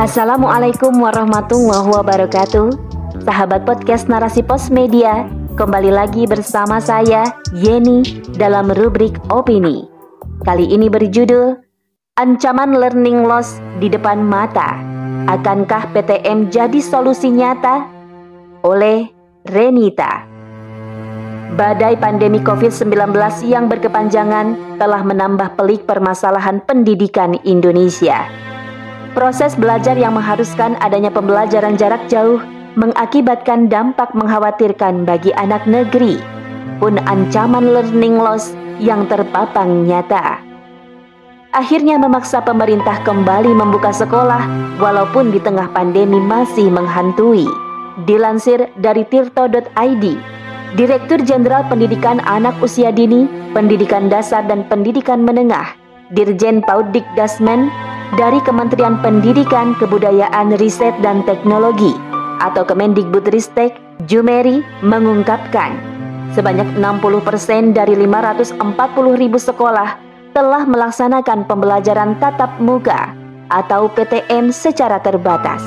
Assalamualaikum warahmatullahi wabarakatuh Sahabat podcast Narasi Pos Media Kembali lagi bersama saya Yeni dalam rubrik Opini Kali ini berjudul Ancaman learning loss di depan mata Akankah PTM jadi solusi nyata? Oleh Renita Badai pandemi COVID-19 yang berkepanjangan telah menambah pelik permasalahan pendidikan Indonesia. Proses belajar yang mengharuskan adanya pembelajaran jarak jauh mengakibatkan dampak mengkhawatirkan bagi anak negeri, pun ancaman learning loss yang terpapang nyata. Akhirnya memaksa pemerintah kembali membuka sekolah walaupun di tengah pandemi masih menghantui. Dilansir dari tirto.id, Direktur Jenderal Pendidikan Anak Usia Dini, Pendidikan Dasar dan Pendidikan Menengah, Dirjen Paudik Dasmen, dari Kementerian Pendidikan, Kebudayaan, Riset, dan Teknologi atau Kemendikbudristek, Jumeri mengungkapkan sebanyak 60% dari 540 ribu sekolah telah melaksanakan pembelajaran tatap muka atau PTM secara terbatas.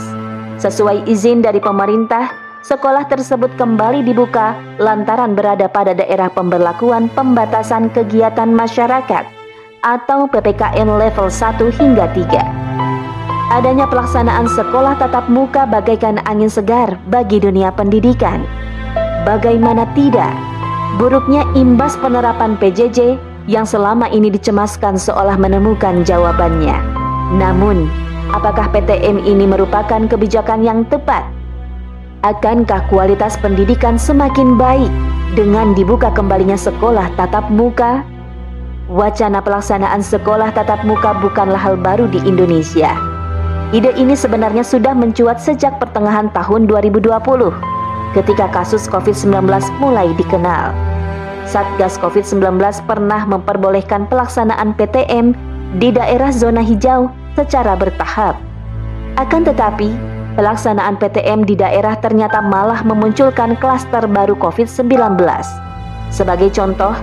Sesuai izin dari pemerintah, sekolah tersebut kembali dibuka lantaran berada pada daerah pemberlakuan pembatasan kegiatan masyarakat atau PPKN level 1 hingga 3. Adanya pelaksanaan sekolah tatap muka bagaikan angin segar bagi dunia pendidikan. Bagaimana tidak? Buruknya imbas penerapan PJJ yang selama ini dicemaskan seolah menemukan jawabannya. Namun, apakah PTM ini merupakan kebijakan yang tepat? Akankah kualitas pendidikan semakin baik dengan dibuka kembalinya sekolah tatap muka? Wacana pelaksanaan sekolah tatap muka bukanlah hal baru di Indonesia. Ide ini sebenarnya sudah mencuat sejak pertengahan tahun 2020 ketika kasus COVID-19 mulai dikenal. Satgas COVID-19 pernah memperbolehkan pelaksanaan PTM di daerah zona hijau secara bertahap. Akan tetapi, pelaksanaan PTM di daerah ternyata malah memunculkan klaster baru COVID-19. Sebagai contoh,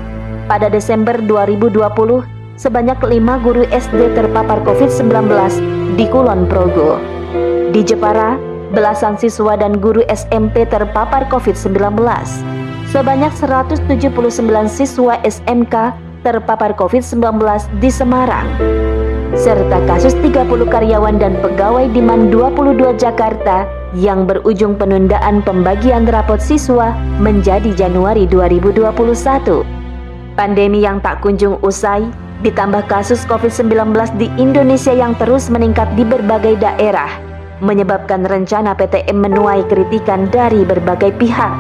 pada Desember 2020, sebanyak lima guru SD terpapar COVID-19 di Kulon Progo. Di Jepara, belasan siswa dan guru SMP terpapar COVID-19. Sebanyak 179 siswa SMK terpapar COVID-19 di Semarang. Serta kasus 30 karyawan dan pegawai di MAN 22 Jakarta yang berujung penundaan pembagian rapot siswa menjadi Januari 2021. Pandemi yang tak kunjung usai, ditambah kasus COVID-19 di Indonesia yang terus meningkat di berbagai daerah, menyebabkan rencana PTM menuai kritikan dari berbagai pihak.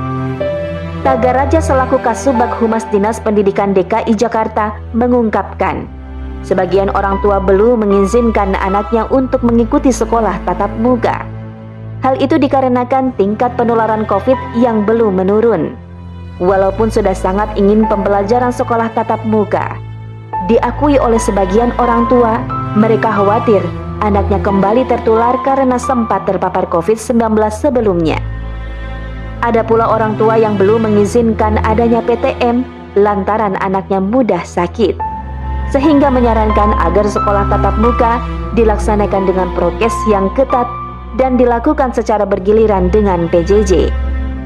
Tagaraja selaku Kasubag Humas Dinas Pendidikan DKI Jakarta mengungkapkan, sebagian orang tua belum mengizinkan anaknya untuk mengikuti sekolah tatap muka. Hal itu dikarenakan tingkat penularan COVID yang belum menurun. Walaupun sudah sangat ingin pembelajaran sekolah tatap muka, diakui oleh sebagian orang tua, mereka khawatir anaknya kembali tertular karena sempat terpapar COVID-19 sebelumnya. Ada pula orang tua yang belum mengizinkan adanya PTM lantaran anaknya mudah sakit, sehingga menyarankan agar sekolah tatap muka dilaksanakan dengan prokes yang ketat dan dilakukan secara bergiliran dengan PJJ.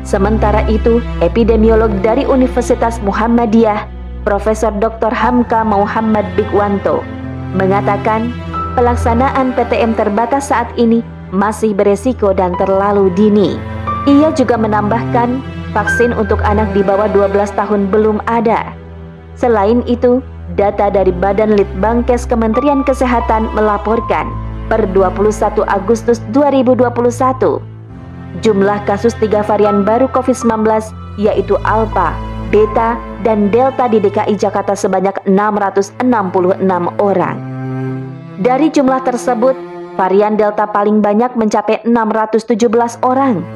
Sementara itu, epidemiolog dari Universitas Muhammadiyah, Profesor Dr. Hamka Muhammad Bigwanto, mengatakan pelaksanaan PTM terbatas saat ini masih beresiko dan terlalu dini. Ia juga menambahkan vaksin untuk anak di bawah 12 tahun belum ada. Selain itu, data dari Badan Litbangkes Kementerian Kesehatan melaporkan per 21 Agustus 2021 Jumlah kasus tiga varian baru COVID-19 yaitu Alpha, Beta, dan Delta di DKI Jakarta sebanyak 666 orang. Dari jumlah tersebut, varian Delta paling banyak mencapai 617 orang,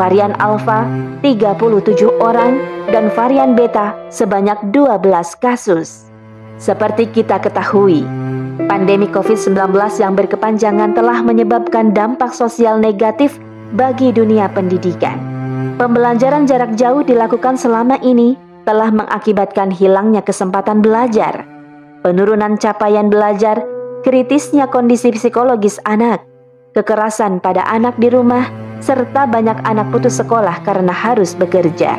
varian Alpha 37 orang, dan varian Beta sebanyak 12 kasus. Seperti kita ketahui, pandemi COVID-19 yang berkepanjangan telah menyebabkan dampak sosial negatif bagi dunia pendidikan. Pembelajaran jarak jauh dilakukan selama ini telah mengakibatkan hilangnya kesempatan belajar, penurunan capaian belajar, kritisnya kondisi psikologis anak, kekerasan pada anak di rumah, serta banyak anak putus sekolah karena harus bekerja.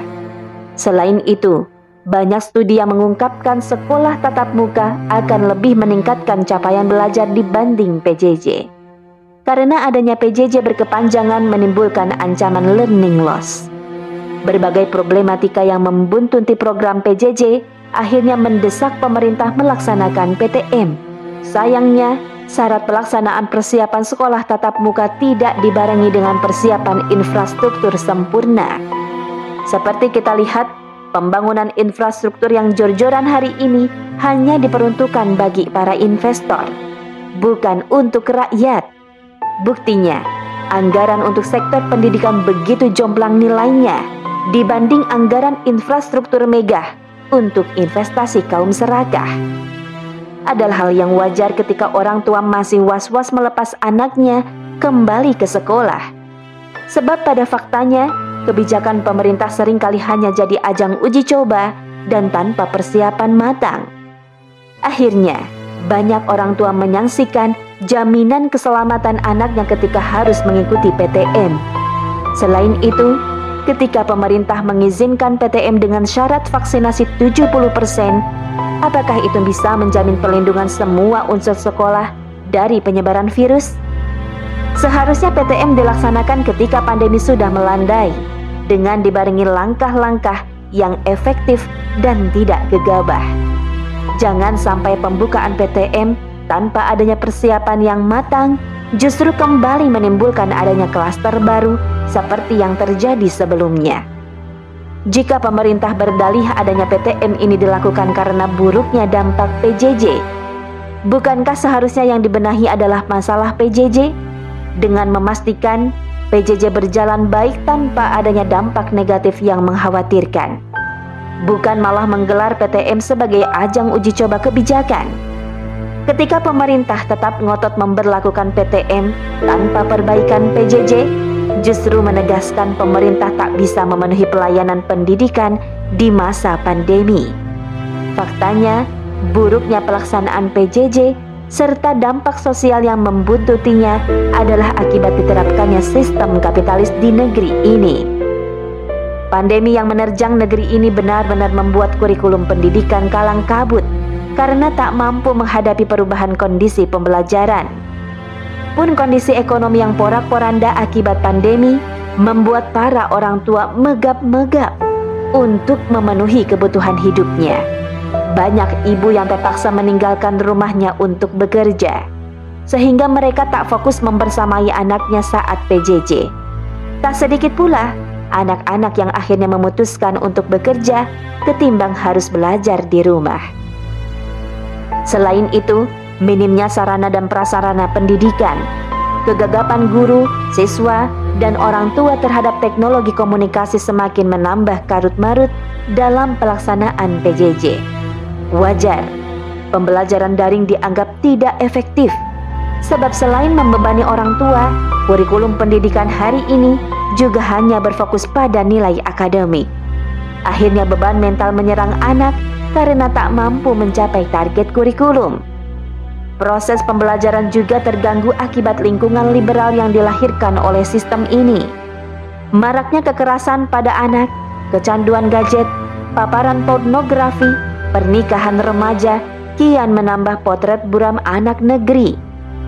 Selain itu, banyak studi yang mengungkapkan sekolah tatap muka akan lebih meningkatkan capaian belajar dibanding PJJ. Karena adanya PJJ berkepanjangan menimbulkan ancaman learning loss. Berbagai problematika yang membuntuti program PJJ akhirnya mendesak pemerintah melaksanakan PTM. Sayangnya, syarat pelaksanaan persiapan sekolah tatap muka tidak dibarengi dengan persiapan infrastruktur sempurna. Seperti kita lihat, pembangunan infrastruktur yang jor-joran hari ini hanya diperuntukkan bagi para investor, bukan untuk rakyat. Buktinya, anggaran untuk sektor pendidikan begitu jomplang nilainya dibanding anggaran infrastruktur megah untuk investasi kaum serakah adalah hal yang wajar ketika orang tua masih was-was melepas anaknya kembali ke sekolah. Sebab pada faktanya, kebijakan pemerintah sering kali hanya jadi ajang uji coba dan tanpa persiapan matang. Akhirnya, banyak orang tua menyaksikan jaminan keselamatan anaknya ketika harus mengikuti PTM. Selain itu, ketika pemerintah mengizinkan PTM dengan syarat vaksinasi 70%, apakah itu bisa menjamin perlindungan semua unsur sekolah dari penyebaran virus? Seharusnya PTM dilaksanakan ketika pandemi sudah melandai dengan dibarengi langkah-langkah yang efektif dan tidak gegabah. Jangan sampai pembukaan PTM tanpa adanya persiapan yang matang justru kembali menimbulkan adanya klaster baru seperti yang terjadi sebelumnya. Jika pemerintah berdalih adanya PTM ini dilakukan karena buruknya dampak PJJ, bukankah seharusnya yang dibenahi adalah masalah PJJ dengan memastikan PJJ berjalan baik tanpa adanya dampak negatif yang mengkhawatirkan? Bukan malah menggelar PTM sebagai ajang uji coba kebijakan Ketika pemerintah tetap ngotot memberlakukan PTM tanpa perbaikan PJJ, justru menegaskan pemerintah tak bisa memenuhi pelayanan pendidikan di masa pandemi. Faktanya, buruknya pelaksanaan PJJ serta dampak sosial yang membuntutinya adalah akibat diterapkannya sistem kapitalis di negeri ini. Pandemi yang menerjang negeri ini benar-benar membuat kurikulum pendidikan kalang kabut karena tak mampu menghadapi perubahan kondisi pembelajaran. Pun kondisi ekonomi yang porak-poranda akibat pandemi membuat para orang tua megap-megap untuk memenuhi kebutuhan hidupnya. Banyak ibu yang terpaksa meninggalkan rumahnya untuk bekerja, sehingga mereka tak fokus membersamai anaknya saat PJJ. Tak sedikit pula anak-anak yang akhirnya memutuskan untuk bekerja ketimbang harus belajar di rumah. Selain itu, minimnya sarana dan prasarana pendidikan, kegagapan guru, siswa, dan orang tua terhadap teknologi komunikasi semakin menambah karut-marut dalam pelaksanaan PJJ. Wajar, pembelajaran daring dianggap tidak efektif, sebab selain membebani orang tua, kurikulum pendidikan hari ini juga hanya berfokus pada nilai akademik. Akhirnya beban mental menyerang anak karena tak mampu mencapai target kurikulum. Proses pembelajaran juga terganggu akibat lingkungan liberal yang dilahirkan oleh sistem ini. Maraknya kekerasan pada anak, kecanduan gadget, paparan pornografi, pernikahan remaja kian menambah potret buram anak negeri.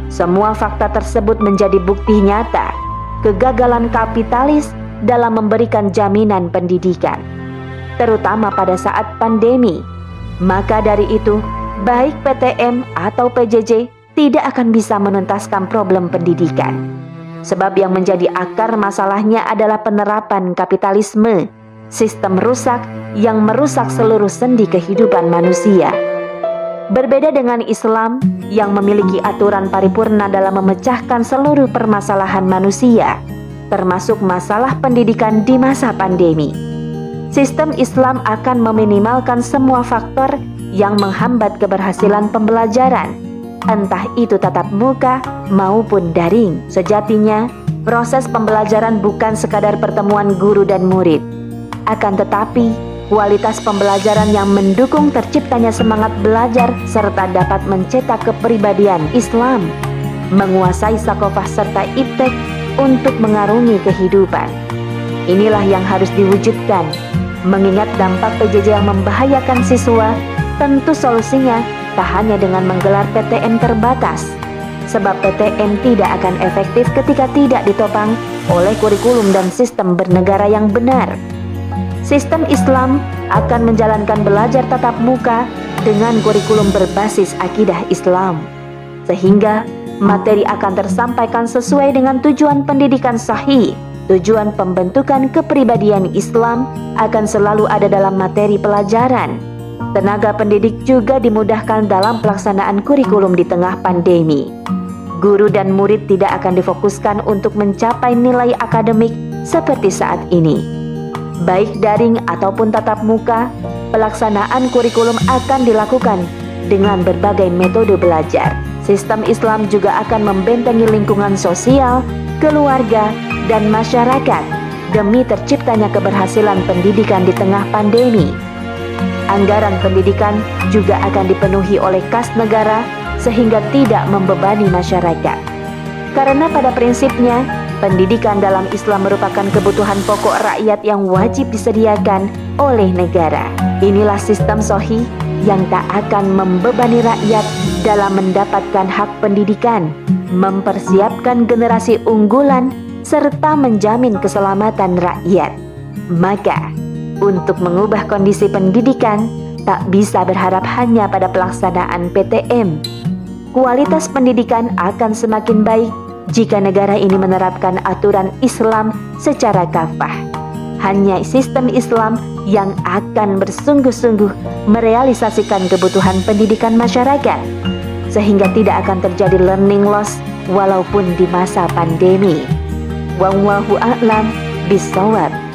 Semua fakta tersebut menjadi bukti nyata kegagalan kapitalis dalam memberikan jaminan pendidikan, terutama pada saat pandemi maka dari itu, baik PTM atau PJJ tidak akan bisa menuntaskan problem pendidikan. Sebab yang menjadi akar masalahnya adalah penerapan kapitalisme, sistem rusak yang merusak seluruh sendi kehidupan manusia. Berbeda dengan Islam yang memiliki aturan paripurna dalam memecahkan seluruh permasalahan manusia, termasuk masalah pendidikan di masa pandemi sistem Islam akan meminimalkan semua faktor yang menghambat keberhasilan pembelajaran, entah itu tatap muka maupun daring. Sejatinya, proses pembelajaran bukan sekadar pertemuan guru dan murid, akan tetapi kualitas pembelajaran yang mendukung terciptanya semangat belajar serta dapat mencetak kepribadian Islam. menguasai sakofah serta iptek untuk mengarungi kehidupan. Inilah yang harus diwujudkan. Mengingat dampak PJJ yang membahayakan siswa, tentu solusinya tak hanya dengan menggelar PTN terbatas, sebab PTN tidak akan efektif ketika tidak ditopang oleh kurikulum dan sistem bernegara yang benar. Sistem Islam akan menjalankan belajar tatap muka dengan kurikulum berbasis akidah Islam, sehingga materi akan tersampaikan sesuai dengan tujuan pendidikan sahih. Tujuan pembentukan kepribadian Islam akan selalu ada dalam materi pelajaran. Tenaga pendidik juga dimudahkan dalam pelaksanaan kurikulum di tengah pandemi guru dan murid tidak akan difokuskan untuk mencapai nilai akademik seperti saat ini. Baik daring ataupun tatap muka, pelaksanaan kurikulum akan dilakukan dengan berbagai metode belajar. Sistem Islam juga akan membentengi lingkungan sosial, keluarga, dan masyarakat demi terciptanya keberhasilan pendidikan di tengah pandemi. Anggaran pendidikan juga akan dipenuhi oleh kas negara sehingga tidak membebani masyarakat. Karena pada prinsipnya, pendidikan dalam Islam merupakan kebutuhan pokok rakyat yang wajib disediakan oleh negara. Inilah sistem sohi yang tak akan membebani rakyat dalam mendapatkan hak pendidikan, mempersiapkan generasi unggulan, serta menjamin keselamatan rakyat. Maka, untuk mengubah kondisi pendidikan, tak bisa berharap hanya pada pelaksanaan PTM, kualitas pendidikan akan semakin baik jika negara ini menerapkan aturan Islam secara kafah. Hanya sistem Islam yang akan bersungguh-sungguh merealisasikan kebutuhan pendidikan masyarakat, sehingga tidak akan terjadi learning loss walaupun di masa pandemi. Wallahu a'lam bisawab.